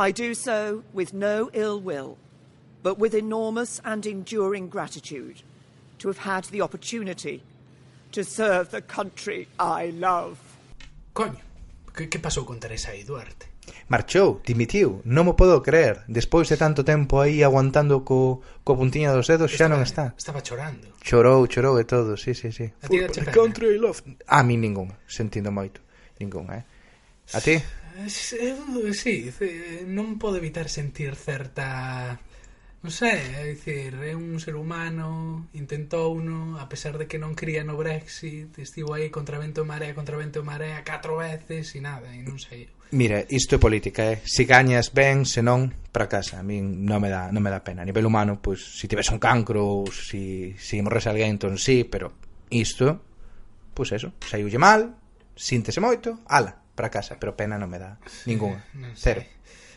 I do so with no ill will, but with enormous and enduring gratitude to have had the opportunity to serve the country I love. Coño, que, que pasou con Teresa aí, Duarte? Marchou, dimitiu, non mo podo creer. Despois de tanto tempo aí aguantando co, co puntiña dos dedos estaba, xa non está. Estaba chorando. Chorou, chorou e todo, sí, sí, sí. A ti country love. A mí ningún, sentindo moito. Ningún, eh. A ti? sí, eh, non pode evitar sentir certa non sei, é dicir, é un ser humano, intentou uno, a pesar de que non cría no Brexit, estivo aí contra vento e marea, contra vento e marea, catro veces e nada, e non sei. Mira, isto é política, eh? Si gañas ben, senón para casa. A min non me dá, non me dá pena. A nivel humano, pois, se si tives un cancro, ou si, si morres alguén, entón sí, pero isto, pois eso, saiulle mal, síntese moito, ala, para casa, pero pena non me dá. Ninguna. Non sei. Cero.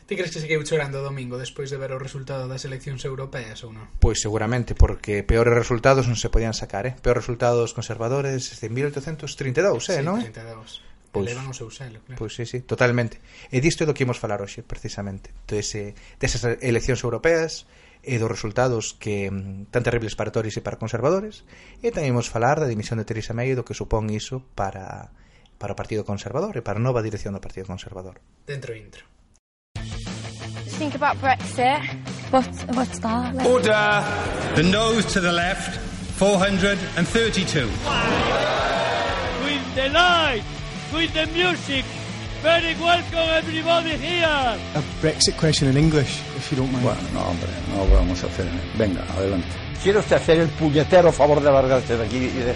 Ti crees que seguiu chorando o domingo despois de ver o resultado das eleccións europeas ou non? Pois seguramente, porque peores resultados non se podían sacar, eh? Peores resultados conservadores desde 1832, eh, sí, non? 32. Pois, elevan o seu selo, claro. Pois sí, sí, totalmente. E disto é do que imos falar hoxe, precisamente. Dese, desas eleccións europeas, e dos resultados que mm, tan terribles para Tories e para conservadores e tamén imos falar da dimisión de Theresa May e do que supón iso para para o Partido Conservador e para a nova dirección do Partido Conservador. Dentro intro. think about Brexit. What, what's that? Like, Order! The nose to the left, 432. with the light, with the music. Very welcome everybody here. A Brexit question in English, if you don't mind. Bueno, no, hombre, no vamos a hacer. Venga, adelante. ¿Quiere usted hacer el puñetero favor de largarse de aquí y de...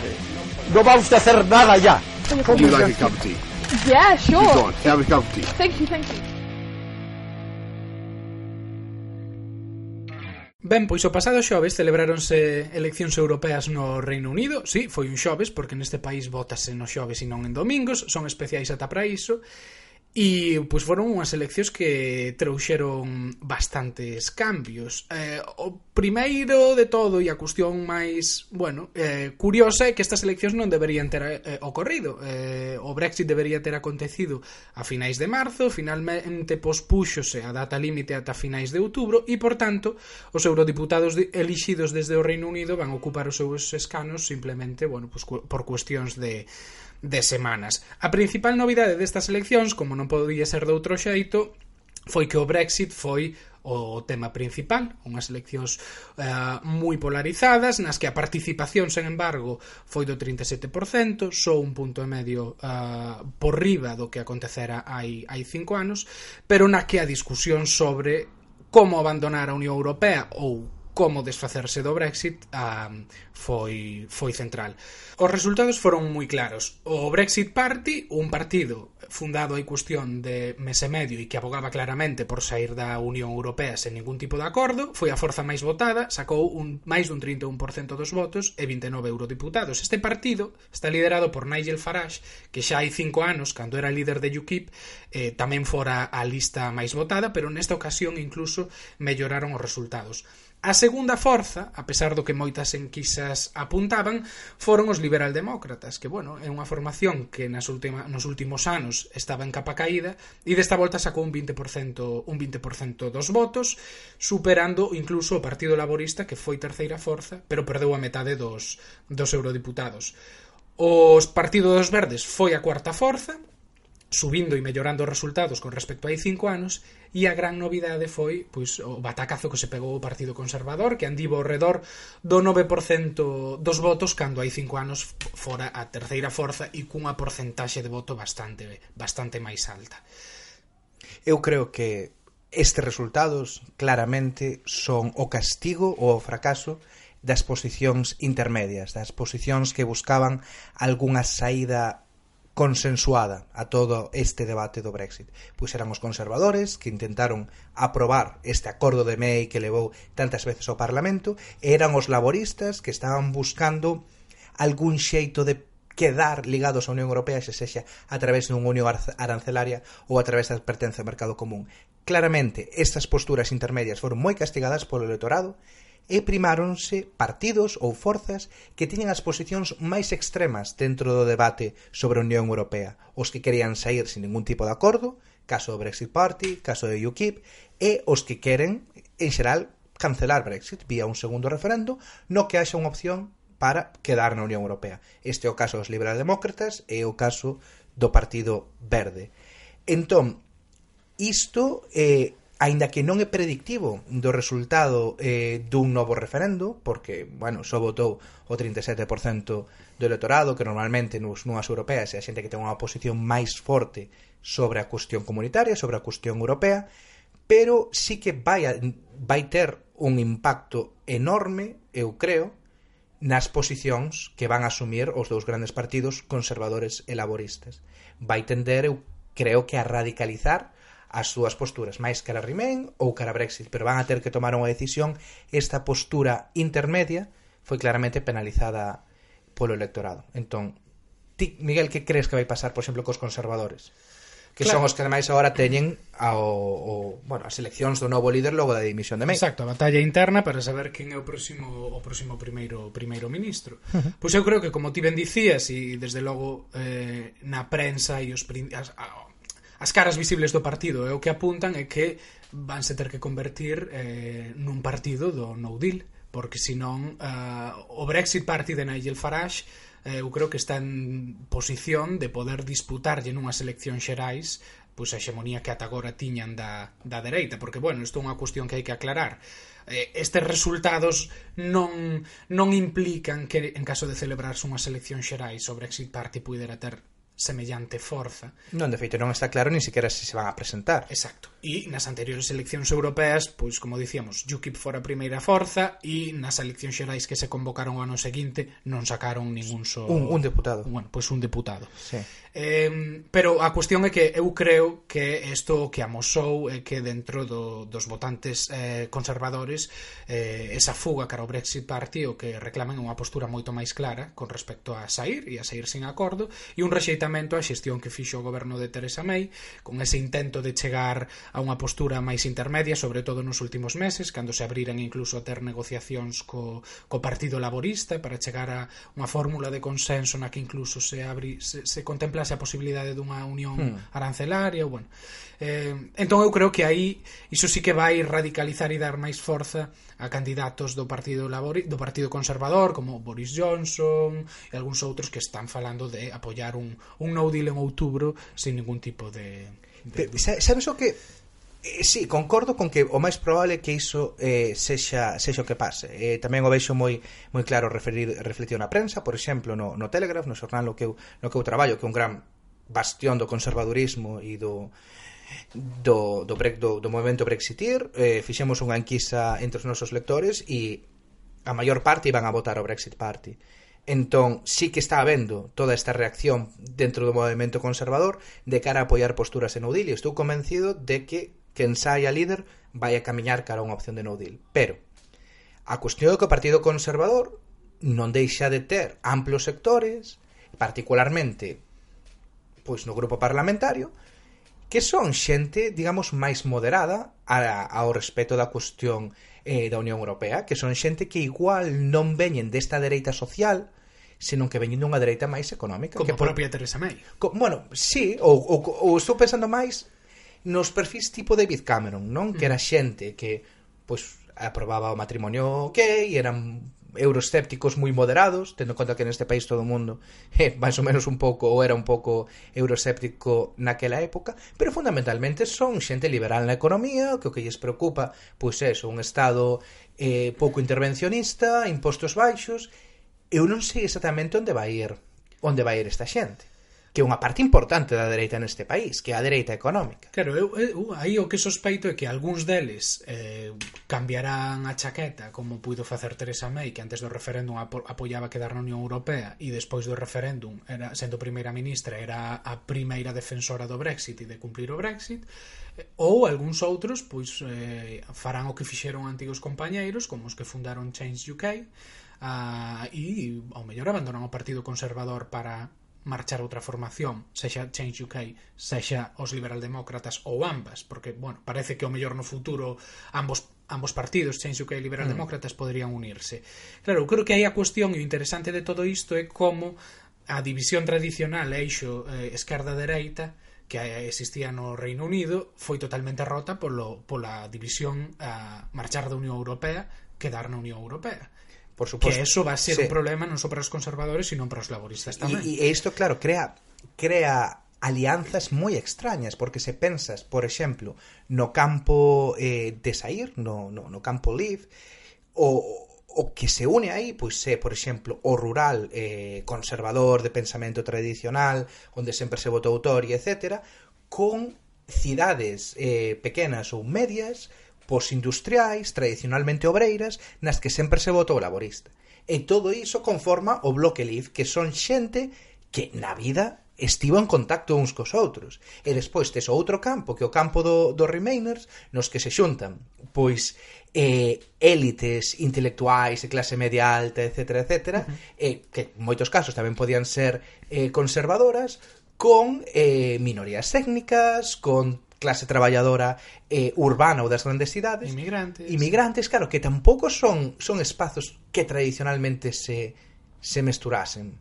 No vamos a hacer nada ya. Would you like a cup of tea? Yeah, sure. Go on, have a cup of tea. Thank you, thank you. Ben, pois o pasado xoves celebráronse eleccións europeas no Reino Unido. Sí, foi un xoves, porque neste país votase no xoves e non en domingos, son especiais ata para iso. E pois foron unhas eleccións que trouxeron bastantes cambios. Eh, o primeiro de todo e a cuestión máis, bueno, eh, curiosa é que estas eleccións non deberían ter eh, ocorrido. Eh, o Brexit debería ter acontecido a finais de marzo, finalmente pospúxose a data límite ata finais de outubro e, por tanto, os eurodiputados elixidos desde o Reino Unido van ocupar os seus escanos simplemente, bueno, pois, por cuestións de de semanas. A principal novidade destas eleccións, como non podía ser de outro xeito, foi que o Brexit foi o tema principal, unhas eleccións eh, moi polarizadas, nas que a participación, sen embargo, foi do 37%, só un punto e medio eh, por riba do que acontecera hai, hai cinco anos, pero na que a discusión sobre como abandonar a Unión Europea ou como desfacerse do Brexit a, foi, foi central. Os resultados foron moi claros. O Brexit Party, un partido fundado hai cuestión de mes e medio e que abogaba claramente por sair da Unión Europea sen ningún tipo de acordo, foi a forza máis votada, sacou un máis dun 31% dos votos e 29 eurodiputados. Este partido está liderado por Nigel Farage, que xa hai cinco anos, cando era líder de UKIP, eh, tamén fora a lista máis votada, pero nesta ocasión incluso melloraron os resultados. A segunda forza, a pesar do que moitas enquisas apuntaban, foron os liberaldemócratas, que, bueno, é unha formación que nas última, nos últimos anos estaba en capa caída e desta volta sacou un 20%, un 20% dos votos, superando incluso o Partido Laborista, que foi terceira forza, pero perdeu a metade dos, dos eurodiputados. Os Partido dos Verdes foi a cuarta forza, subindo e mellorando os resultados con respecto a hai cinco anos e a gran novidade foi pois, o batacazo que se pegou o Partido Conservador que andivo ao redor do 9% dos votos cando hai cinco anos fora a terceira forza e cunha porcentaxe de voto bastante bastante máis alta. Eu creo que estes resultados claramente son o castigo ou o fracaso das posicións intermedias, das posicións que buscaban algunha saída consensuada a todo este debate do Brexit. Pois eran os conservadores que intentaron aprobar este acordo de May que levou tantas veces ao Parlamento, e eran os laboristas que estaban buscando algún xeito de quedar ligados á Unión Europea, se sexa a través dunha unión arancelaria ou a través da pertenza ao mercado común. Claramente, estas posturas intermedias foron moi castigadas polo electorado e primáronse partidos ou forzas que tiñan as posicións máis extremas dentro do debate sobre a Unión Europea, os que querían sair sin ningún tipo de acordo, caso do Brexit Party, caso do UKIP, e os que queren, en xeral, cancelar Brexit vía un segundo referendo, no que haxa unha opción para quedar na Unión Europea. Este é o caso dos liberaldemócratas e o caso do Partido Verde. Entón, isto eh, aínda que non é predictivo do resultado eh, dun novo referendo, porque, bueno, só votou o 37% do electorado, que normalmente nos nunhas europeas é a xente que ten unha posición máis forte sobre a cuestión comunitaria, sobre a cuestión europea, pero sí que vai, a, vai ter un impacto enorme, eu creo, nas posicións que van a asumir os dous grandes partidos conservadores e laboristas. Vai tender, eu creo que a radicalizar as súas posturas máis cara Remain ou cara Brexit, pero van a ter que tomar unha decisión. Esta postura intermedia foi claramente penalizada polo electorado. Entón, ti, Miguel, que crees que vai pasar, por exemplo, cos conservadores? que claro. son os que máis agora teñen ao, o, bueno, as eleccións do novo líder logo da dimisión de May. Exacto, a batalla interna para saber quen é o próximo o próximo primeiro primeiro ministro. Uh -huh. Pois eu creo que como ti ben dicías e desde logo eh, na prensa e os as, as caras visibles do partido e o que apuntan é que vanse ter que convertir eh, nun partido do no deal porque senón eh, o Brexit Party de Nigel Farage eh, eu creo que está en posición de poder disputarlle nunhas eleccións xerais pois a hexemonía que ata agora tiñan da, da dereita, porque, bueno, isto é unha cuestión que hai que aclarar. Eh, estes resultados non, non implican que, en caso de celebrarse unhas eleccións xerais, o Brexit Party pudera ter semellante forza. Non, de feito, non está claro ni siquiera se se van a presentar. Exacto. E nas anteriores eleccións europeas, pois como dicíamos, UKIP fora a primeira forza e nas eleccións xerais que se convocaron o ano seguinte non sacaron ningún só... So... Un, un deputado. Bueno, pois un deputado. Sí. Eh, pero a cuestión é que eu creo que isto que amosou é que dentro do, dos votantes eh, conservadores eh, esa fuga cara ao Brexit Party o que reclaman unha postura moito máis clara con respecto a sair e a sair sin acordo e un rexeitamento á xestión que fixo o goberno de Teresa May con ese intento de chegar a unha postura máis intermedia, sobre todo nos últimos meses, cando se abriran incluso a ter negociacións co, co Partido Laborista para chegar a unha fórmula de consenso na que incluso se abri, se, se contemplase a posibilidade dunha unión hmm. arancelaria, ou bueno. Eh, entón eu creo que aí iso sí que vai radicalizar e dar máis forza a candidatos do Partido Labori, do Partido Conservador, como Boris Johnson e algúns outros que están falando de apoiar un, un no deal en outubro sin ningún tipo de, de... Sabes o que Eh, sí, concordo con que o máis probable é que iso eh, sexa, sexa o que pase. Eh, tamén o vexo moi moi claro referido, refletido na prensa, por exemplo, no, no Telegraph, no xornal no que, eu, no que eu traballo, que é un gran bastión do conservadurismo e do do, do, break, do, do movimento Brexitir. Eh, fixemos unha enquisa entre os nosos lectores e a maior parte iban a votar o Brexit Party. Entón sí que está habendo toda esta reacción dentro do movimento conservador de cara a apoiar posturas en Udil e estou convencido de que quen saia líder vai a camiñar cara a unha opción de no deal. Pero a cuestión é que o Partido Conservador non deixa de ter amplos sectores, particularmente pois no grupo parlamentario, que son xente, digamos, máis moderada ao respecto da cuestión eh, da Unión Europea, que son xente que igual non veñen desta dereita social, senón que veñen dunha dereita máis económica. Como que a propia por... Teresa May. Co... Bueno, sí, ou, ou, ou estou pensando máis nos perfis tipo David Cameron, non? Que mm. era xente que pois aprobaba o matrimonio gay, eran euroscépticos moi moderados, tendo en conta que neste país todo o mundo é eh, máis ou menos un pouco ou era un pouco euroscéptico naquela época, pero fundamentalmente son xente liberal na economía, que o que lles preocupa, pois é un estado eh, pouco intervencionista, impostos baixos, eu non sei exactamente onde vai ir, onde vai ir esta xente que é unha parte importante da dereita neste país, que é a dereita económica. Claro, eu, eu, aí o que sospeito é que algúns deles eh, cambiarán a chaqueta, como puido facer Teresa May, que antes do referéndum apo apoiaba quedar na Unión Europea e despois do referéndum, era, sendo primeira ministra, era a primeira defensora do Brexit e de cumplir o Brexit, eh, ou algúns outros pois eh, farán o que fixeron antigos compañeiros, como os que fundaron Change UK, Uh, ah, e ao mellor abandonan o Partido Conservador para marchar outra formación, sexa Change UK, sexa os liberaldemócratas ou ambas, porque, bueno, parece que o mellor no futuro ambos ambos partidos, Change UK e liberaldemócratas, mm. poderían unirse. Claro, eu creo que aí a cuestión e o interesante de todo isto é como a división tradicional eixo eh, esquerda-dereita que existía no Reino Unido foi totalmente rota polo, pola división a marchar da Unión Europea quedar na Unión Europea Por supuesto. Que eso va a ser sí. un problema non só para os conservadores, sino para os laboristas tamén. E isto, claro, crea crea alianzas moi extrañas, porque se pensas, por exemplo, no campo eh, de Sair, no, no, no campo Live, o, o que se une aí, pois é, por exemplo, o rural eh, conservador de pensamento tradicional, onde sempre se votou autoria, etc., con cidades eh, pequenas ou medias posindustriais, tradicionalmente obreiras, nas que sempre se votou laborista. E todo iso conforma o Bloque Liz, que son xente que na vida estivo en contacto uns cos outros. E despois tes outro campo, que é o campo do, dos Remainers, nos que se xuntan, pois, eh, élites intelectuais e clase media alta, etc., etc., uh -huh. eh, que en moitos casos tamén podían ser eh, conservadoras, con eh, minorías técnicas, con clase traballadora eh, urbana ou das grandes cidades. Inmigrantes. Inmigrantes claro que tampouco son son espazos que tradicionalmente se se mesturasen.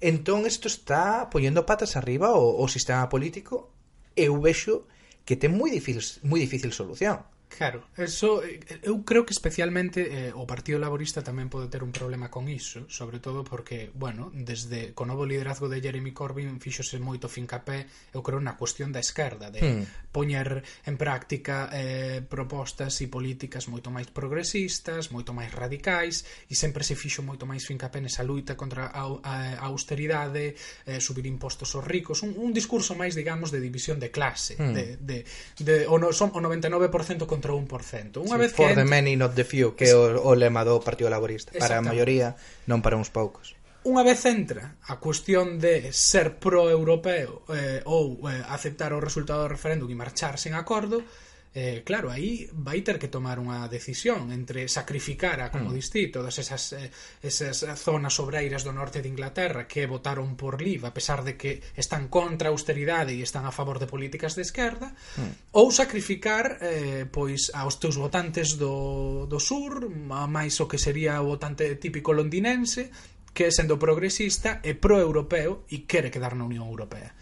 Entón isto está poñendo patas arriba o, o sistema político eu vexo que ten moi difícil moi difícil solución. Claro, eso eh, eu creo que especialmente eh, o Partido Laborista tamén pode ter un problema con iso, sobre todo porque, bueno, desde co novo liderazgo de Jeremy Corbyn fíxose moito fincapé, eu creo na cuestión da esquerda, de mm. poñer en práctica eh, propostas e políticas moito máis progresistas, moito máis radicais, e sempre se fixo moito máis fincapé nesa luita contra a, a, a austeridade, eh, subir impostos aos ricos, un, un discurso máis, digamos, de división de clase, mm. de, de, de o, no, son, o 99% con contra o 1%. Unha sí, vez que for ent... many, not the few, que é o, o lema do Partido Laborista. Para a maioría, non para uns poucos. Unha vez entra a cuestión de ser pro-europeo eh, ou eh, aceptar o resultado do referéndum e marchar sen acordo, Eh, claro, aí vai ter que tomar unha decisión entre sacrificar a Comodistí hmm. mm. todas esas, eh, esas zonas obreiras do norte de Inglaterra que votaron por Leave a pesar de que están contra a austeridade e están a favor de políticas de esquerda mm. ou sacrificar eh, pois aos teus votantes do, do sur a máis o que sería o votante típico londinense que sendo progresista é proeuropeo e quere quedar na Unión Europea.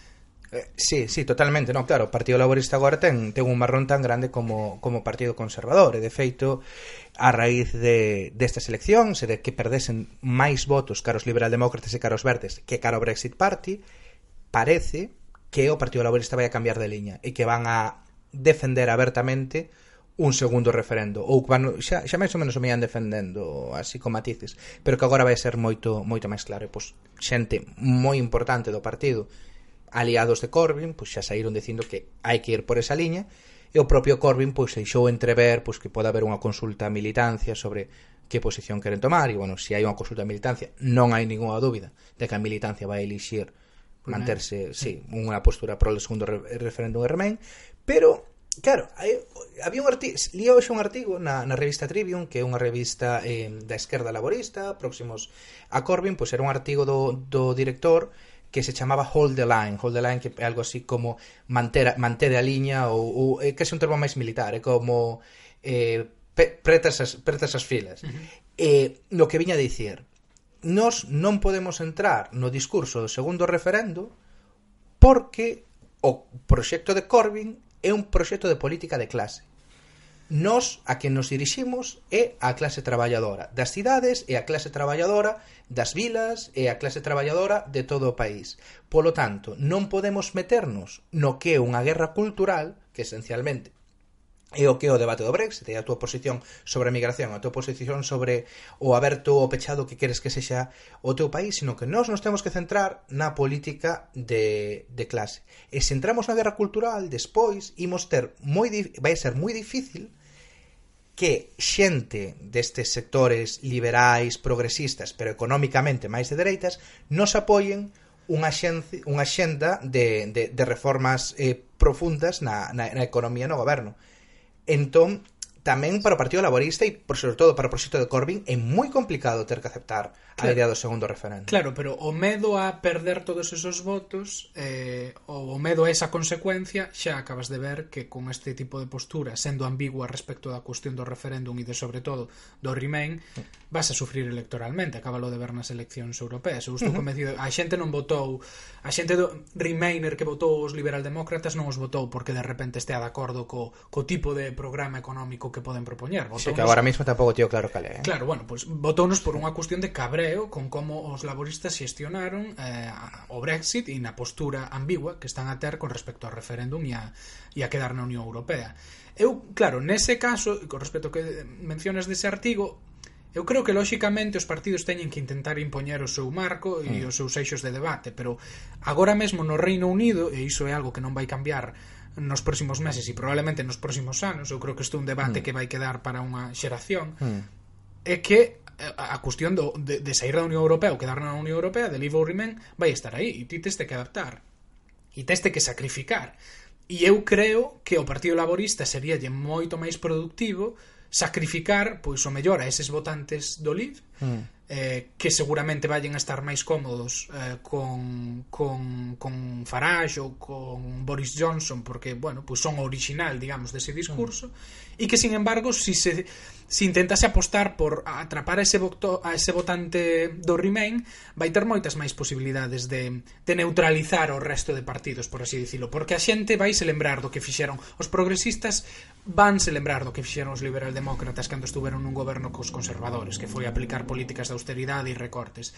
Eh, sí, sí, totalmente, non, claro, o Partido Laborista agora ten ten un marrón tan grande como como Partido Conservador, e de feito a raíz de destas eleccións e de que perdesen máis votos caros liberaldemócratas e caros verdes que cara Brexit Party, parece que o Partido Laborista vai a cambiar de liña e que van a defender abertamente un segundo referendo ou que van, xa, xa máis ou menos o meían defendendo así con matices pero que agora vai ser moito moito máis claro. E pois, xente moi importante do partido aliados de Corbyn pois xa saíron dicindo que hai que ir por esa liña e o propio Corbyn pois deixou entrever pois que pode haber unha consulta a militancia sobre que posición queren tomar e bueno, se hai unha consulta a militancia non hai ninguna dúbida de que a militancia vai elixir manterse, sí, unha postura pro segundo referéndum de Remain pero claro, hai, había un artigo, lía hoxe un artigo na, na revista Trivium, que é unha revista eh, da esquerda laborista, próximos a Corbyn, pois era un artigo do, do director que se chamaba Hold the Line, Hold the Line que é algo así como manter, manter a liña ou, ou é case un termo máis militar, é como eh, pe, pretas, as, pretas as filas. Uh -huh. eh, no que viña a dicir, nós non podemos entrar no discurso do segundo referendo porque o proxecto de Corbyn é un proxecto de política de clase. Nos a que nos diriximos é a clase traballadora das cidades e a clase traballadora das vilas e a clase traballadora de todo o país. Polo tanto, non podemos meternos no que é unha guerra cultural, que esencialmente é o que é o debate do Brexit, é a túa posición sobre a migración, a túa posición sobre o aberto ou pechado que queres que sexa o teu país, sino que nós nos temos que centrar na política de, de clase. E se entramos na guerra cultural, despois imos ter moi vai ser moi difícil que xente destes sectores liberais, progresistas, pero economicamente máis de dereitas, nos apoien unha xenda, unha xenda de, de, de reformas eh, profundas na, na, na economía no goberno en Tom tamén para o Partido Laborista e, por sobre todo, para o proxecto de Corbyn é moi complicado ter que aceptar claro. a idea do segundo referendo. Claro, pero o medo a perder todos esos votos eh, o medo a esa consecuencia xa acabas de ver que con este tipo de postura, sendo ambigua respecto da cuestión do referéndum e de, sobre todo, do Remain, vas a sufrir electoralmente, acábalo de ver nas eleccións europeas. Eu estou uh -huh. convencido, a xente non votou, a xente do Remainer que votou os liberaldemócratas non os votou porque de repente estea de acordo co, co tipo de programa económico que poden propoñer. Votou sí, que agora mesmo tampouco tío claro cal é. Eh? Claro, bueno, pois, pues, votounos por unha cuestión de cabreo con como os laboristas xestionaron eh, o Brexit e na postura ambigua que están a ter con respecto ao referéndum e a, e a quedar na Unión Europea. Eu, claro, nese caso, con respecto que mencionas dese artigo, Eu creo que lóxicamente os partidos teñen que intentar impoñer o seu marco e mm. os seus eixos de debate, pero agora mesmo no Reino Unido, e iso é algo que non vai cambiar nos próximos meses e probablemente nos próximos anos, eu creo que isto é un debate mm. que vai quedar para unha xeración, mm. é que eh, a cuestión do, de, de sair da Unión Europea ou quedar na Unión Europea, de Leave or Remain, vai estar aí, e ti teste que adaptar, e teste que sacrificar. E eu creo que o Partido Laborista sería moito máis productivo sacrificar, pois o mellor, a eses votantes do Leave mm eh, que seguramente vayan a estar máis cómodos eh, con, con, con Farage ou con Boris Johnson porque, bueno, pois pues son original, digamos, dese discurso mm. e que, sin embargo, si se se intentase apostar por atrapar a ese, voto, a ese votante do Remain, vai ter moitas máis posibilidades de, de neutralizar o resto de partidos, por así dicilo, porque a xente vai se lembrar do que fixeron os progresistas, van se lembrar do que fixeron os liberaldemócratas cando estuveron nun goberno cos conservadores, que foi aplicar políticas de austeridade e recortes.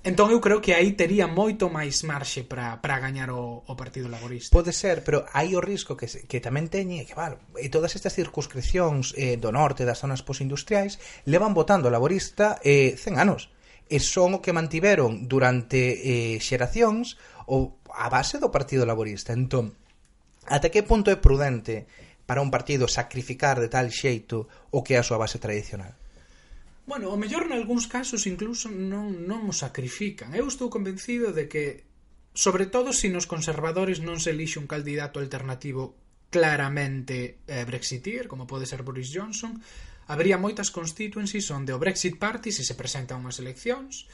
Entón eu creo que aí tería moito máis marxe para, para gañar o, o Partido Laborista. Pode ser, pero hai o risco que, que tamén teñe que, vale, todas estas circunscripcións eh, do norte das zonas posindustriais levan votando laborista eh, 100 anos e son o que mantiveron durante eh, xeracións o, a base do Partido Laborista. Entón, ata que punto é prudente para un partido sacrificar de tal xeito o que é a súa base tradicional? Bueno, o mellor nalgúns casos incluso non, non o sacrifican. Eu estou convencido de que, sobre todo se si nos conservadores non se elixe un candidato alternativo claramente eh, brexitir, como pode ser Boris Johnson, habría moitas constituencies onde o Brexit Party, se se presenta a unhas eleccións,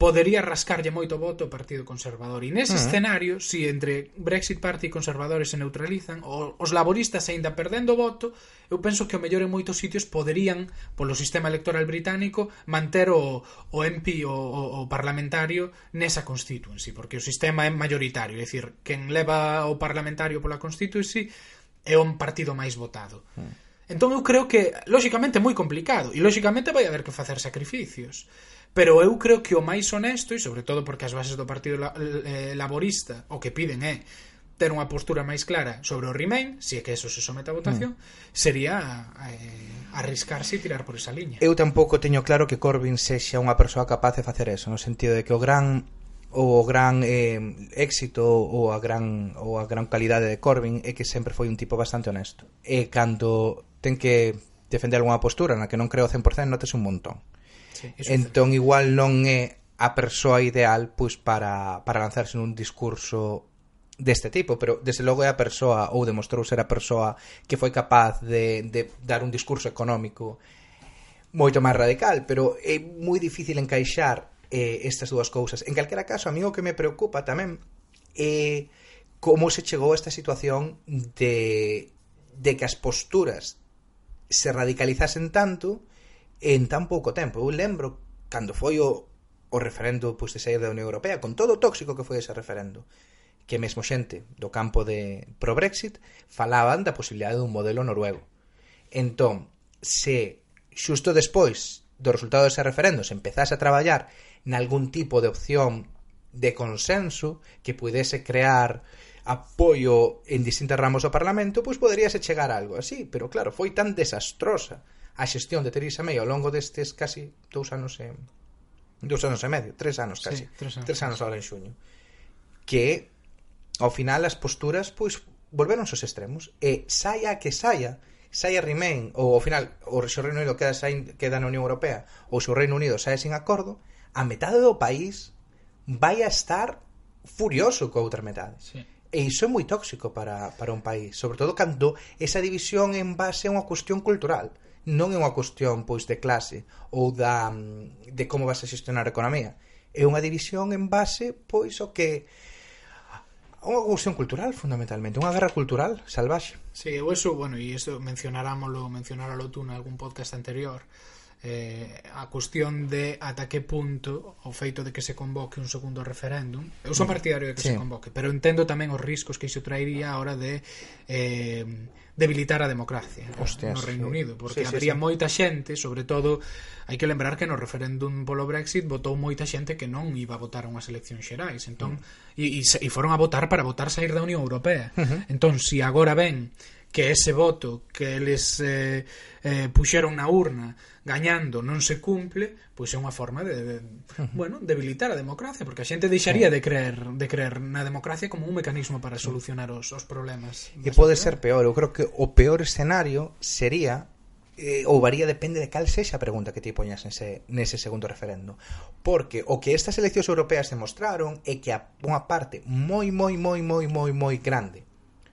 podería rascarlle moito voto o Partido Conservador. E nese uh -huh. escenario, se si entre Brexit Party e conservadores se neutralizan, o, os laboristas aínda perdendo voto, eu penso que o mellor en moitos sitios poderían, polo sistema electoral británico, manter o, o MP, o, o, o parlamentario, nesa constituency, porque o sistema é mayoritario, é dicir, quen leva o parlamentario pola constituency é un partido máis votado. Uh -huh. Entón eu creo que, lóxicamente, é moi complicado, e lóxicamente vai haber que facer sacrificios Pero eu creo que o máis honesto, e sobre todo porque as bases do Partido eh, Laborista o que piden é ter unha postura máis clara sobre o Remain, se é que eso se somete a votación, mm. sería eh, arriscarse e tirar por esa liña. Eu tampouco teño claro que Corbyn sexa unha persoa capaz de facer eso, no sentido de que o gran o gran eh, éxito ou a gran ou a gran calidade de Corbyn é que sempre foi un tipo bastante honesto. E cando ten que defender algunha postura na que non creo 100%, notas un montón sí, entón igual non é a persoa ideal pois para, para lanzarse nun discurso deste tipo, pero desde logo é a persoa ou demostrou ser a persoa que foi capaz de, de dar un discurso económico moito máis radical, pero é moi difícil encaixar eh, estas dúas cousas. En calquera caso, a mí o que me preocupa tamén é como se chegou a esta situación de, de que as posturas se radicalizasen tanto en tan pouco tempo. Eu lembro cando foi o, o referendo pois, de sair da Unión Europea, con todo o tóxico que foi ese referendo, que mesmo xente do campo de pro-Brexit falaban da posibilidade dun modelo noruego. Entón, se xusto despois do resultado dese referendo se empezase a traballar nalgún tipo de opción de consenso que pudese crear apoio en distintas ramos do Parlamento, pois poderíase chegar a algo así, pero claro, foi tan desastrosa a xestión de Theresa May ao longo destes casi dous anos e dous anos e medio, tres anos casi, sí, tres anos, tres anos agora en xuño, que ao final as posturas pois volveron aos extremos. E saia que saia saia Remain ou ao final o xo Reino Unido queda, sain, queda na Unión Europea ou se o Reino Unido sae sin acordo a metade do país vai a estar furioso coa outra metade. Sí. e iso é moi tóxico para, para un país sobre todo cando esa división en base a unha cuestión cultural non é unha cuestión pois de clase ou da mm, de como vas a xestionar a economía. É unha división en base pois o que unha cuestión cultural fundamentalmente, unha guerra cultural salvaxe. Sí, eu eso, bueno, e isto mencionarámolo, mencionáralo tú en algún podcast anterior eh, a cuestión de ata que punto o feito de que se convoque un segundo referéndum eu son mm. partidario de que sí. se convoque pero entendo tamén os riscos que iso traería a hora de eh, debilitar a democracia Hostias, no Reino sí. Unido porque sí, sí, habría sí. moita xente sobre todo hai que lembrar que no referéndum polo Brexit votou moita xente que non iba a votar a unhas eleccións xerais entón, mm. e, e, e foron a votar para votar sair da Unión Europea uh -huh. entón, se si agora ven que ese voto que eles eh, eh, puxeron na urna gañando non se cumple, pois é unha forma de, de bueno, debilitar a democracia, porque a xente deixaría de creer de creer na democracia como un mecanismo para solucionar os, os problemas. E pode ser peor, eu creo que o peor escenario sería eh, ou varía depende de cal sexa a pregunta que ti poñas nese, nese segundo referendo. Porque o que estas eleccións europeas demostraron é que a unha parte moi, moi, moi, moi, moi, moi grande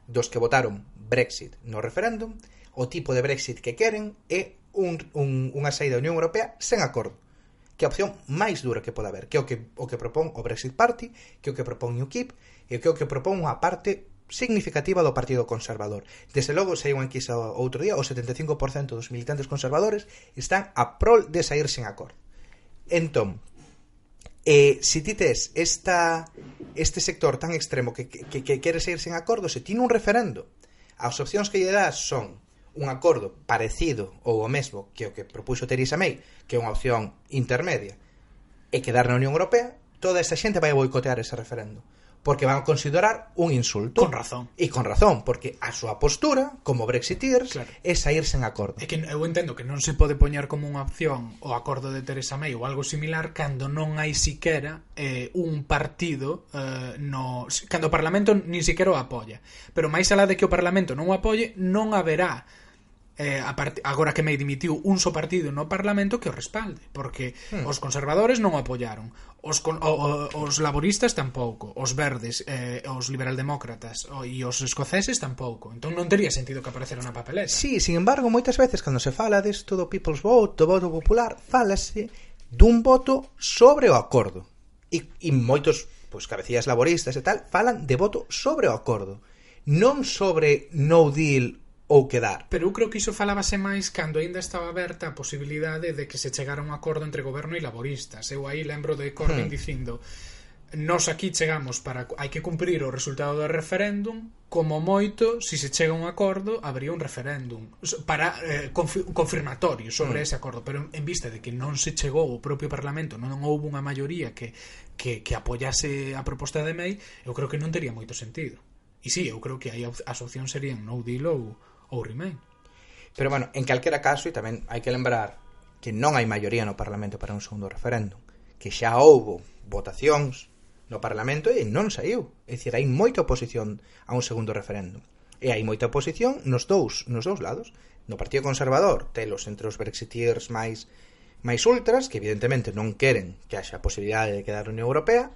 dos que votaron Brexit no referéndum, o tipo de Brexit que queren é un, un, unha saída da Unión Europea sen acordo que a opción máis dura que pode haber, que é o que, o que propón o Brexit Party, que é o que propón UKIP, e que é o que propón unha parte significativa do Partido Conservador. Desde logo, se hai unha enquisa outro día, o 75% dos militantes conservadores están a prol de sair sen acordo. Entón, eh, se si ti tes esta, este sector tan extremo que, que, que quere sair sen acordo, se ti un referendo As opcións que lle dá son un acordo parecido ou o mesmo que o que propuxo Theresa May, que é unha opción intermedia, e quedar na Unión Europea, toda esa xente vai boicotear ese referendo porque van a considerar un insulto. Con razón. E con razón, porque a súa postura, como Brexiteers, claro. é sair sen acordo. É que eu entendo que non se pode poñer como unha opción o acordo de Teresa May ou algo similar cando non hai siquera eh, un partido eh, no... cando o Parlamento nin siquera o apoia. Pero máis alá de que o Parlamento non o apoie, non haberá eh, a part... agora que me dimitiu un só partido no Parlamento que o respalde, porque hmm. os conservadores non o apoyaron, os, con... o, o, os laboristas tampouco, os verdes, eh, os liberaldemócratas o, e os escoceses tampouco. Entón non tería sentido que aparecera na papeleta. Sí, sin embargo, moitas veces cando se fala disto do People's Vote, do voto popular, falase dun voto sobre o acordo. E, e moitos pois, cabecillas laboristas e tal falan de voto sobre o acordo non sobre no deal ou quedar. Pero eu creo que iso falábase máis cando aínda estaba aberta a posibilidade de que se chegara un acordo entre goberno e laboristas. Eu aí lembro de Corbyn hmm. dicindo nos aquí chegamos para hai que cumprir o resultado do referéndum como moito, se se chega a un acordo habría un referéndum para eh, confi confirmatorio sobre mm. ese acordo pero en vista de que non se chegou o propio Parlamento, non houve unha maioría que, que, que apoyase a proposta de May, eu creo que non tería moito sentido e si, sí, eu creo que aí as opcións serían no deal ou, ou Remain. Pero bueno, en calquera caso, e tamén hai que lembrar que non hai maioría no Parlamento para un segundo referéndum, que xa houbo votacións no Parlamento e non saiu. É dicir, hai moita oposición a un segundo referéndum. E hai moita oposición nos dous, nos dous lados. No Partido Conservador, telos entre os brexiteers máis máis ultras, que evidentemente non queren que haxa a posibilidade de quedar na Unión Europea,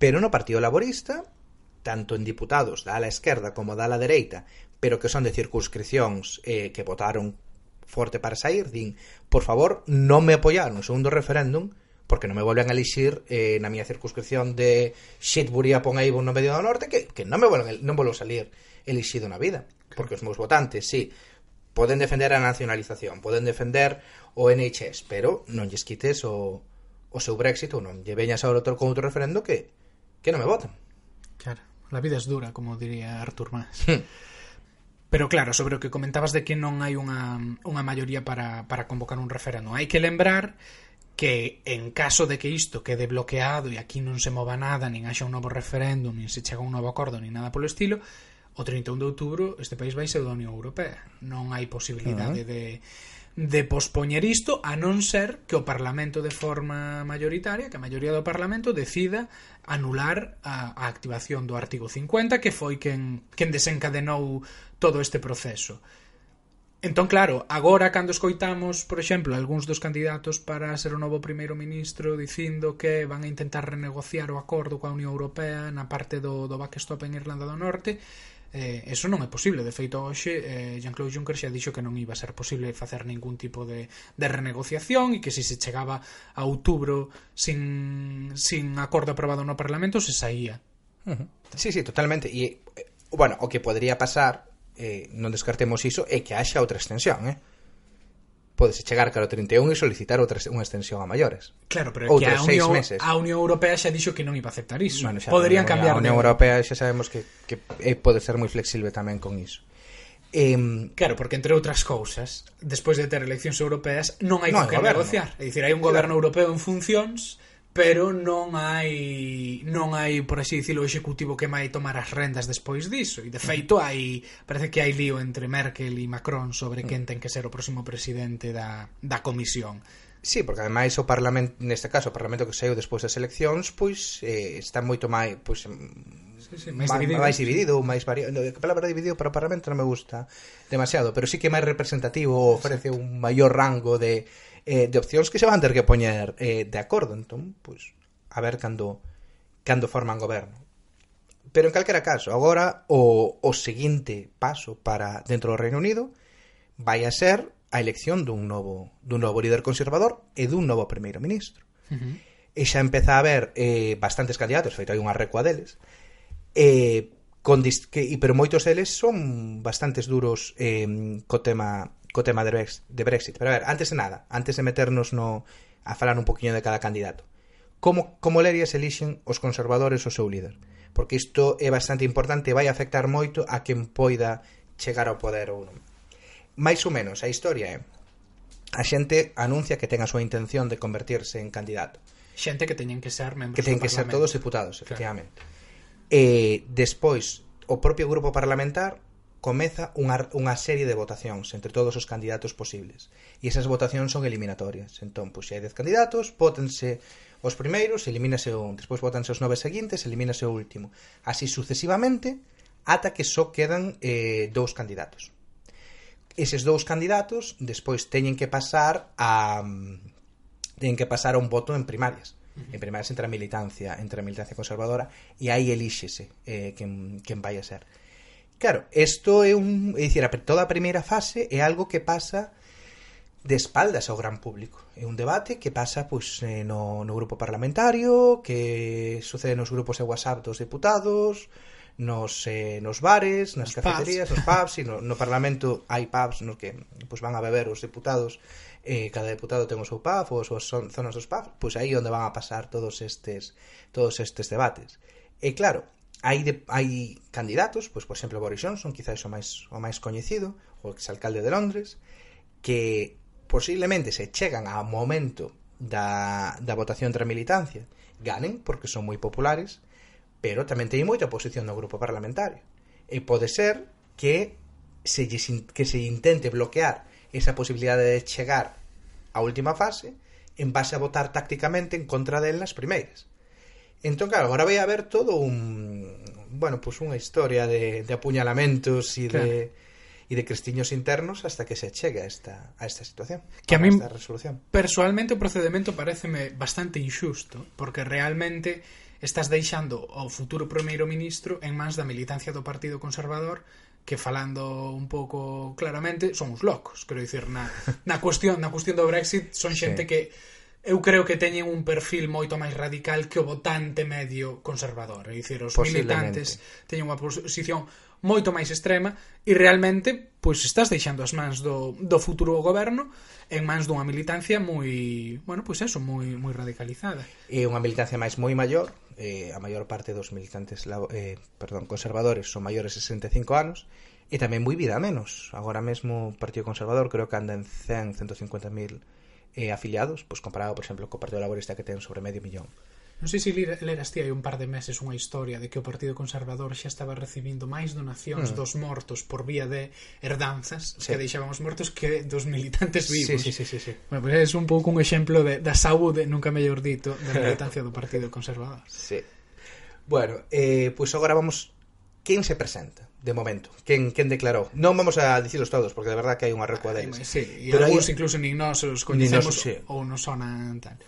pero no Partido Laborista, tanto en diputados da ala esquerda como da ala dereita, pero que son de circunscripcións eh, que votaron forte para sair, din, por favor, non me apoiar no segundo referéndum, porque non me volven a elixir eh, na miña circunscripción de Shitbury a Ponaibo no medio do norte, que, que non me volven, non volvo salir elixido na vida, porque os meus votantes, sí, poden defender a nacionalización, poden defender o NHS, pero non lles quites o, o seu Brexit ou non lle veñas ao outro con outro referendo que que non me votan. Claro, la vida es dura, como diría Artur Mas. Hmm. Pero claro, sobre o que comentabas de que non hai unha, unha maioría para, para convocar un referendo. Hai que lembrar que en caso de que isto quede bloqueado e aquí non se mova nada, nin haxa un novo referéndum, nin se chega un novo acordo, nin nada polo estilo, o 31 de outubro este país vai ser da Unión Europea. Non hai posibilidade uh -huh. de de pospoñer isto a non ser que o Parlamento de forma maioritaria, que a maioría do Parlamento decida anular a, a activación do artigo 50 que foi quen, quen desencadenou todo este proceso. Entón, claro, agora cando escoitamos, por exemplo, algúns dos candidatos para ser o novo primeiro ministro dicindo que van a intentar renegociar o acordo coa Unión Europea na parte do, do backstop en Irlanda do Norte, Eh, eso non é posible, de feito hoxe eh, Jean-Claude Juncker xa dixo que non iba a ser posible facer ningún tipo de, de renegociación e que se se chegaba a outubro sin, sin acordo aprobado no Parlamento se saía uh -huh. Sí, sí, totalmente e, bueno, o que podría pasar eh, non descartemos iso é que haxa outra extensión, eh? podes chegar cara ao 31 e solicitar outra, unha extensión a maiores. Claro, pero Outros que a Unión, meses. a Unión Europea xa dixo que non iba a aceptar iso. Bueno, xa, Poderían a, cambiar. A Unión Europea xa sabemos que, que eh, pode ser moi flexible tamén con iso. Eh, claro, porque entre outras cousas, despois de ter eleccións europeas, non hai non con que goberno. negociar. É dicir, hai un goberno europeo en funcións pero non hai non hai, por así dicilo, o executivo que mai tomar as rendas despois diso e de feito hai, parece que hai lío entre Merkel e Macron sobre quen ten que ser o próximo presidente da, da comisión Sí, porque ademais o Parlamento, neste caso, o Parlamento que saiu despois das eleccións, pois eh, está moito máis, pois sí, sí, máis, dividido, máis dividido, máis variado. No, a palabra dividido para o Parlamento non me gusta demasiado, pero sí que máis representativo, ofrece Exacto. un maior rango de eh, de opcións que se van ter que poñer eh, de acordo. Entón, pois, a ver cando, cando forman goberno. Pero en calquera caso, agora o, o seguinte paso para dentro do Reino Unido vai a ser a elección dun novo, dun novo líder conservador e dun novo primeiro ministro. Uh -huh. E xa empeza a haber eh, bastantes candidatos, feito hai unha recua deles, eh, con que, pero moitos deles son bastantes duros eh, co tema co tema de, de Brexit. Pero a ver, antes de nada, antes de meternos no a falar un poquinho de cada candidato. Como, como lerías elixen os conservadores o seu líder? Porque isto é bastante importante e vai afectar moito a quen poida chegar ao poder ou non. Mais ou menos, a historia é a xente anuncia que ten a súa intención de convertirse en candidato. Xente que teñen que ser membros Que teñen que ser todos deputados, efectivamente. Claro. E despois, o propio grupo parlamentar comeza unha, unha serie de votacións entre todos os candidatos posibles. E esas votacións son eliminatorias. Entón, pois, se hai 10 candidatos, pótense os primeiros, elimínase un, despois votanse os nove seguintes, elimínase o último. Así sucesivamente, ata que só quedan eh, dous candidatos. Eses dous candidatos despois teñen que pasar a teñen que pasar a un voto en primarias en primarias entre a militancia entre a militancia conservadora e aí elíxese eh, quen, quen vai a ser Claro, isto é un, é dicir, a, toda a primeira fase é algo que pasa de espaldas ao gran público. É un debate que pasa pois, no, no grupo parlamentario, que sucede nos grupos de WhatsApp dos deputados, nos, eh, nos bares, nas nos cafeterías, pubs. nos pubs, e no, no Parlamento hai pubs nos que pois, van a beber os deputados, eh, cada deputado ten o seu pub, ou as súas zonas dos pubs, pois aí onde van a pasar todos estes, todos estes debates. E claro, hai, de, hai candidatos, pois por exemplo Boris Johnson, quizás o máis o máis coñecido, o exalcalde de Londres, que posiblemente se chegan ao momento da, da votación entre militancia, ganen porque son moi populares, pero tamén teñen moita oposición no grupo parlamentario. E pode ser que se, que se intente bloquear esa posibilidade de chegar á última fase en base a votar tácticamente en contra del nas primeiras. Entón, claro, agora vai haber todo un... Bueno, pois pues unha historia de, de apuñalamentos e claro. de e de crestiños internos hasta que se chegue a esta, a esta situación. Que a, a mí, esta resolución. personalmente, o procedimento pareceme bastante injusto, porque realmente estás deixando ao futuro primeiro ministro en mans da militancia do Partido Conservador que falando un pouco claramente son uns locos, quero dicir, na, na cuestión na cuestión do Brexit son xente sí. que eu creo que teñen un perfil moito máis radical que o votante medio conservador. É dicir, os militantes teñen unha posición moito máis extrema e realmente pois estás deixando as mans do, do futuro goberno en mans dunha militancia moi, bueno, pois eso, moi moi radicalizada. E unha militancia máis moi maior, eh, a maior parte dos militantes eh, perdón, conservadores son maiores de 65 anos e tamén moi vida menos. Agora mesmo o Partido Conservador creo que anda en 100, 150.000 eh, afiliados, pois comparado, por exemplo, co Partido Laborista que ten sobre medio millón. Non sei se leras ti hai un par de meses unha historia de que o Partido Conservador xa estaba recibindo máis donacións mm. dos mortos por vía de herdanzas sí. que deixaban os mortos que dos militantes vivos. Sí, sí, sí, sí, sí. Bueno, pues é un pouco un exemplo de, da saúde, nunca mellor dito, da militancia do Partido Conservador. Sí. Bueno, eh, pois pues agora vamos... Quen se presenta? de momento. Quen, quen declarou? Non vamos a dicilos todos, porque de verdad que hai unha recua deles. Sí, e algúns incluso nin nos os coñecemos nin nos, sí. ou non sonan tal.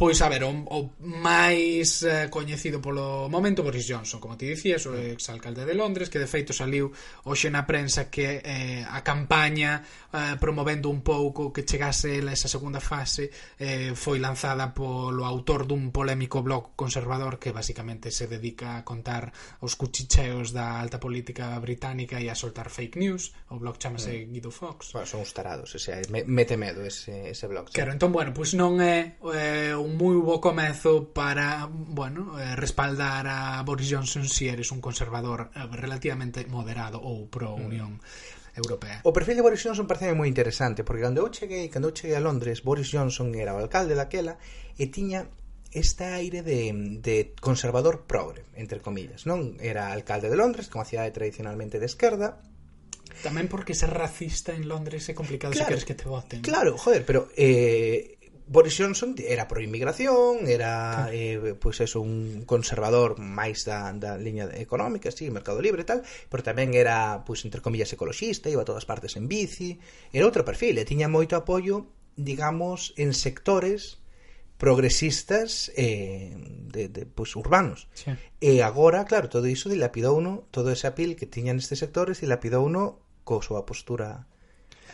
Pois a ver, o, o máis eh, coñecido polo momento Boris Johnson, como ti dicías, o exalcalde de Londres, que de feito saliu hoxe na prensa que eh, a campaña eh, promovendo un pouco que chegase a esa segunda fase eh, foi lanzada polo autor dun polémico blog conservador que basicamente se dedica a contar os cuchicheos da alta política británica e a soltar fake news. O blog chamase mm. Guido Fox. Bueno, son os tarados, o sea, me, mete medo ese, ese blog. Claro, entón, bueno, pois non é eh, un un moi bo comezo para, bueno, eh, respaldar a Boris Johnson se si eres un conservador eh, relativamente moderado ou pro Unión mm. Europea. O perfil de Boris Johnson parece moi interesante, porque cando eu cheguei, cando eu cheguei a Londres, Boris Johnson era o alcalde daquela e tiña este aire de, de conservador progre, entre comillas, non? Era alcalde de Londres, que é unha cidade tradicionalmente de esquerda, Tamén porque ser racista en Londres é complicado claro, se queres que te voten. Claro, joder, pero eh, Boris Johnson era pro inmigración, era eh, pois pues eso, un conservador máis da, da liña económica, sí, mercado libre e tal, pero tamén era, pois, pues, entre comillas, ecoloxista, iba a todas partes en bici, era outro perfil, e tiña moito apoio, digamos, en sectores progresistas eh, de, de, pois, pues, urbanos. Sí. E agora, claro, todo iso dilapidou uno, todo ese apil que tiñan estes sectores dilapidou uno co súa postura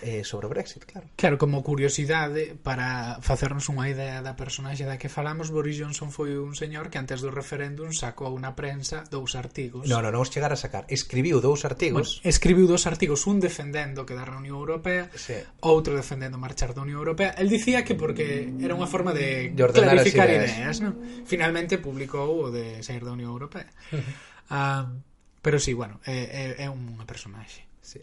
eh, sobre o Brexit, claro. Claro, como curiosidade, para facernos unha idea da personaxe da que falamos, Boris Johnson foi un señor que antes do referéndum sacou na unha prensa dous artigos. Non, non, non os chegar a sacar. Escribiu dous artigos. Bueno, escribiu dous artigos, un defendendo quedar a Unión Europea, sí. outro defendendo marchar da Unión Europea. El dicía que porque era unha forma de, de clarificar ideas, ideas non? Finalmente publicou o de sair da Unión Europea. Ah, uh, pero sí, bueno, é, é, é unha personaxe. Sí.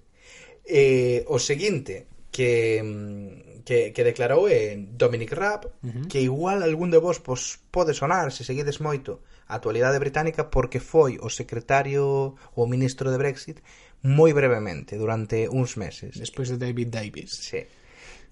Eh, o seguinte que, mm, que, que declarou é Dominic Raab, uh -huh. que igual algún de vos pos, pode sonar se seguides moito a actualidade británica porque foi o secretario ou ministro de Brexit moi brevemente, durante uns meses. Despois de David Davis. Sí.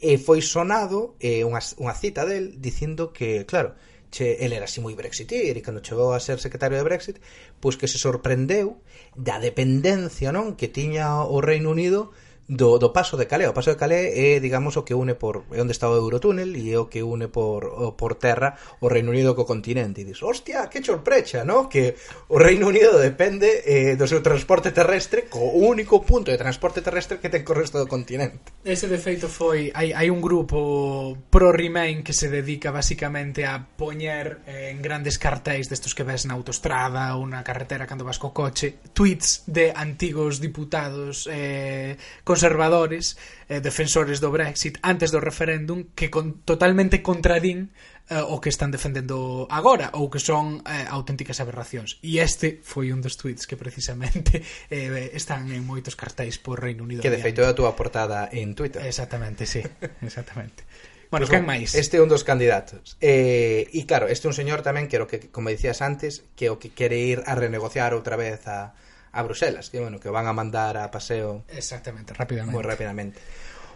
E foi sonado eh, unha, unha cita del dicindo que, claro, che, el era así moi brexitier e cando chegou a ser secretario de Brexit, pois que se sorprendeu da dependencia non que tiña o Reino Unido do, do Paso de Calé. O Paso de Calé é, digamos, o que une por é onde está o Eurotúnel e é o que une por o, por terra o Reino Unido co continente. E dis, hostia, que chorprecha, no? Que o Reino Unido depende eh, do seu transporte terrestre co único punto de transporte terrestre que ten co resto do continente. Ese de feito foi hai, hai un grupo pro Remain que se dedica basicamente a poñer eh, en grandes cartéis destos que ves na autostrada ou na carretera cando vas co coche tweets de antigos diputados eh, con conservadores eh, defensores do Brexit antes do referéndum que con, totalmente contradín eh, o que están defendendo agora ou que son eh, auténticas aberracións. E este foi un dos tweets que precisamente eh, están en moitos cartéis por Reino Unido. Que de feito é a túa portada en Twitter. Exactamente, sí, exactamente. Bueno, pues, quen máis? Este é un dos candidatos. Eh, e claro, este é un señor tamén que, que como dicías antes, que o que quere ir a renegociar outra vez a, a Bruselas, que bueno, que van a mandar a paseo exactamente, rápidamente. Moi rapidamente.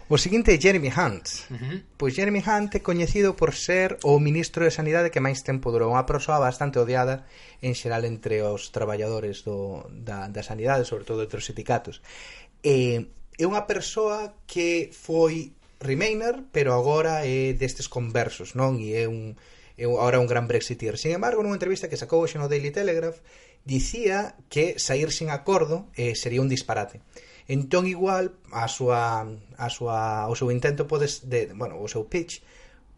O seguinte é Jeremy Hunt. Uh -huh. Pois Jeremy Hunt é coñecido por ser o ministro de Sanidade que máis tempo durou unha persoa bastante odiada en xeral entre os traballadores do, da, da sanidade, sobre todo entre os sindicatos. E, é unha persoa que foi Remainer, pero agora é destes conversos, non? E é un, é agora un gran brexiteer. Sin embargo, nunha entrevista que sacou hoxe no Daily Telegraph, dicía que sair sen acordo eh, sería un disparate. Entón igual a súa a súa o seu intento pode de, bueno, o seu pitch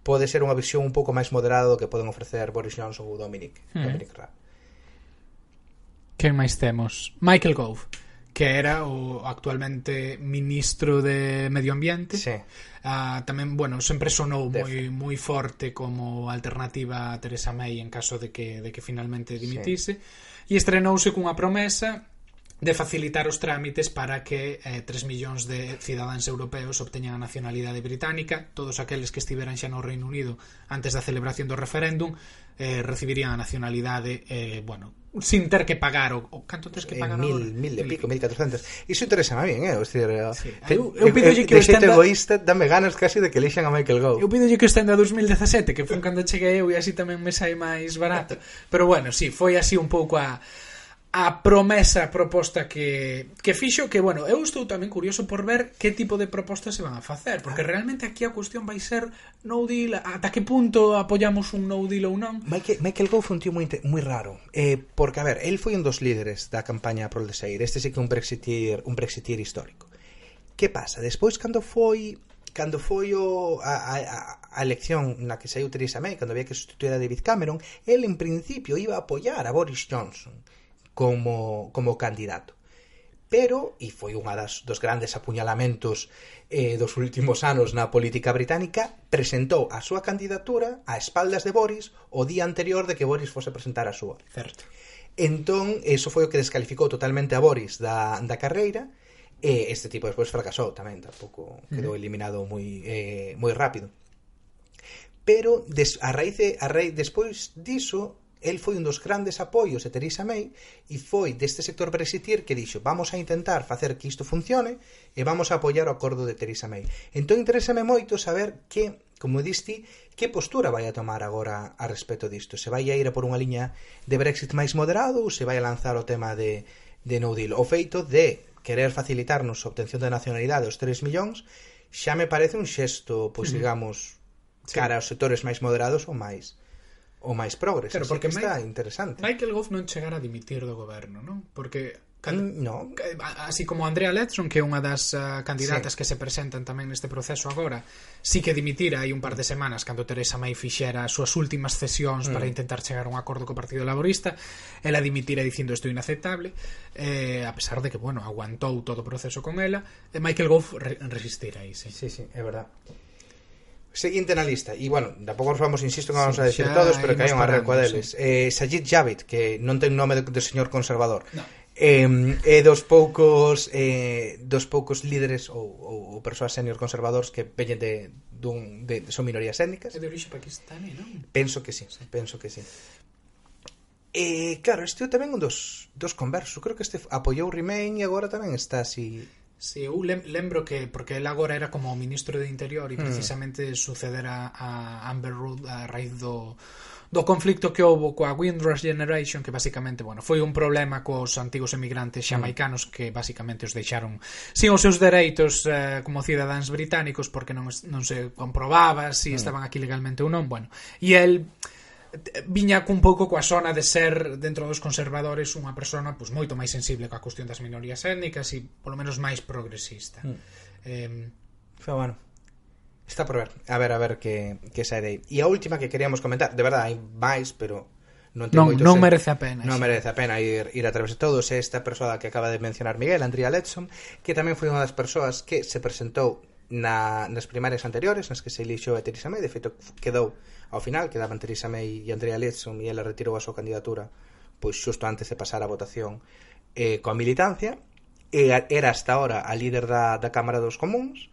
pode ser unha visión un pouco máis moderada do que poden ofrecer Boris Johnson ou Dominic, mm. Dominic Raab. Que máis temos? Michael Gove que era o actualmente ministro de Medio Ambiente. Sí. Ah, tamén, bueno, sempre sonou moi moi forte como alternativa a Teresa May en caso de que de que finalmente dimitise. Sí e estrenouse cunha promesa de facilitar os trámites para que eh, 3 millóns de cidadáns europeos obteñan a nacionalidade británica, todos aqueles que estiveran xa no Reino Unido antes da celebración do referéndum eh, recibirían a nacionalidade eh, bueno, sin ter que pagar o, o canto tes que eh, pagar eh, mil, mil de pico, mil catrocentos. Iso interesa a bien, eh? Decir, eh, sí. te, eu, eu eh, pido que o estenda egoísta dame ganas casi de que leixan a Michael Gove. Eu pido que o estenda 2017 que foi cando cheguei eu e así tamén me sai máis barato. Pero bueno, si, sí, foi así un pouco a a promesa proposta que, que fixo que, bueno, eu estou tamén curioso por ver que tipo de propostas se van a facer porque realmente aquí a cuestión vai ser no deal, ata que punto apoyamos un no deal ou non Michael, Michael Gove foi un tío moi, moi raro eh, porque, a ver, el foi un dos líderes da campaña pro deseir este sí que un brexiteer, un brexiteer histórico que pasa? Despois, cando foi cando foi o, a, a, a elección na que saiu Theresa May, cando había que sustituir a David Cameron, el en principio iba a apoiar a Boris Johnson como, como candidato. Pero, e foi unha das dos grandes apuñalamentos eh, dos últimos anos na política británica, presentou a súa candidatura a espaldas de Boris o día anterior de que Boris fose presentar a súa. Certo. Entón, eso foi o que descalificou totalmente a Boris da, da carreira, e este tipo despois fracasou tamén, tampouco quedou mm. eliminado moi eh, moi rápido. Pero des, a raíz de, a raíz despois diso el foi un dos grandes apoios de Theresa May e foi deste sector brexitier que dixo vamos a intentar facer que isto funcione e vamos a apoiar o acordo de Theresa May. Entón interésame moito saber que, como diste, que postura vai a tomar agora a respecto disto. Se vai a ir a por unha liña de Brexit máis moderado ou se vai a lanzar o tema de, de no deal? O feito de querer facilitarnos a obtención da nacionalidade os 3 millóns xa me parece un xesto, pois digamos, cara aos sectores máis moderados ou máis o máis progres, claro, porque que está Mike, interesante. Michael Gove non chegara a dimitir do goberno, non? Porque Cando, mm, no. Así como Andrea Letson, que é unha das uh, candidatas sí. que se presentan tamén neste proceso agora, sí que dimitira hai un par de semanas cando Teresa May fixera as súas últimas cesións mm. para intentar chegar a un acordo co Partido Laborista, ela dimitira dicindo isto inaceptable, eh, a pesar de que, bueno, aguantou todo o proceso con ela, e Michael Gove re resistir aí, sí. Sí, sí, é verdade. Seguinte na lista, e bueno, tampouco vamos, insisto, que vamos sí, a decir todos, pero que hai unha recua deles. Sí. Eh, Sajid Javid, que non ten nome de, de señor conservador. No. Eh, é eh, dos poucos eh, dos poucos líderes ou, ou, ou persoas senior conservadores que veñen de, dun, de, de son minorías étnicas. É de orixe pakistaní, non? Penso que sí, sí. penso que sí. E eh, claro, este tamén un dos, dos conversos. Creo que este apoiou Remain e agora tamén está así Sí, eu lembro que, porque el agora era como ministro de Interior e mm. precisamente mm. sucedera a Amber Rudd a raíz do, do conflicto que houbo coa Windrush Generation que basicamente, bueno, foi un problema cos antigos emigrantes mm. xamaicanos mm. que basicamente os deixaron sin os seus dereitos eh, como cidadáns británicos porque non, non se comprobaba se si mm. estaban aquí legalmente ou non, bueno, e el viña cun pouco coa zona de ser dentro dos conservadores unha persona pois moito máis sensible coa cuestión das minorías étnicas e polo menos máis progresista. Mm. Eh, Pero bueno, Está por ver. A ver, a ver que, que sai aí. E a última que queríamos comentar, de verdade, hai máis, pero non ten non, moito non sen. merece a pena. Non sí. merece a pena ir, ir a través de todos. Esta persoa que acaba de mencionar Miguel, Andrea Letson, que tamén foi unha das persoas que se presentou na, nas primarias anteriores, nas que se elixou a Teresa May, de feito quedou Ao final quedaban Theresa May e Andrea Letson e ela retirou a súa candidatura pois xusto antes de pasar a votación eh, coa militancia e era hasta ahora a líder da, da Cámara dos Comuns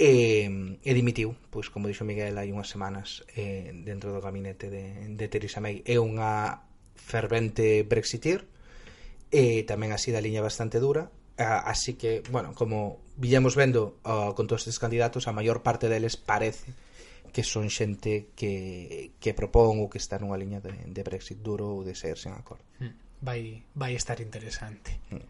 e, e dimitiu, pois como dixo Miguel hai unhas semanas eh, dentro do gabinete de, de Theresa May é unha fervente brexitir e tamén así da liña bastante dura así que, bueno, como villamos vendo uh, con todos estes candidatos, a maior parte deles parece que son xente que, que propón ou que está nunha liña de, de Brexit duro ou de ser sen acordo. Hmm. Vai, vai estar interesante. Mm.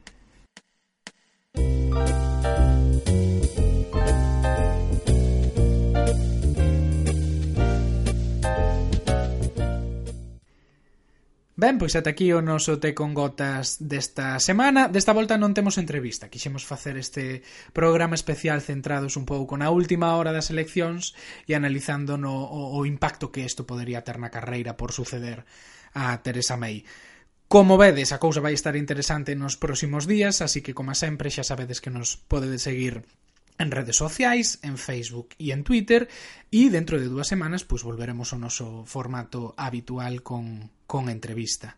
Ben, pois ata aquí o noso Te con Gotas desta semana. Desta volta non temos entrevista. Quixemos facer este programa especial centrados un pouco na última hora das eleccións e analizando no, o, o impacto que isto podería ter na carreira por suceder a Teresa May. Como vedes, a cousa vai estar interesante nos próximos días, así que, como sempre, xa sabedes que nos podedes seguir en redes sociais, en Facebook e en Twitter, e dentro de dúas semanas, pois volveremos ao noso formato habitual con, con entrevista.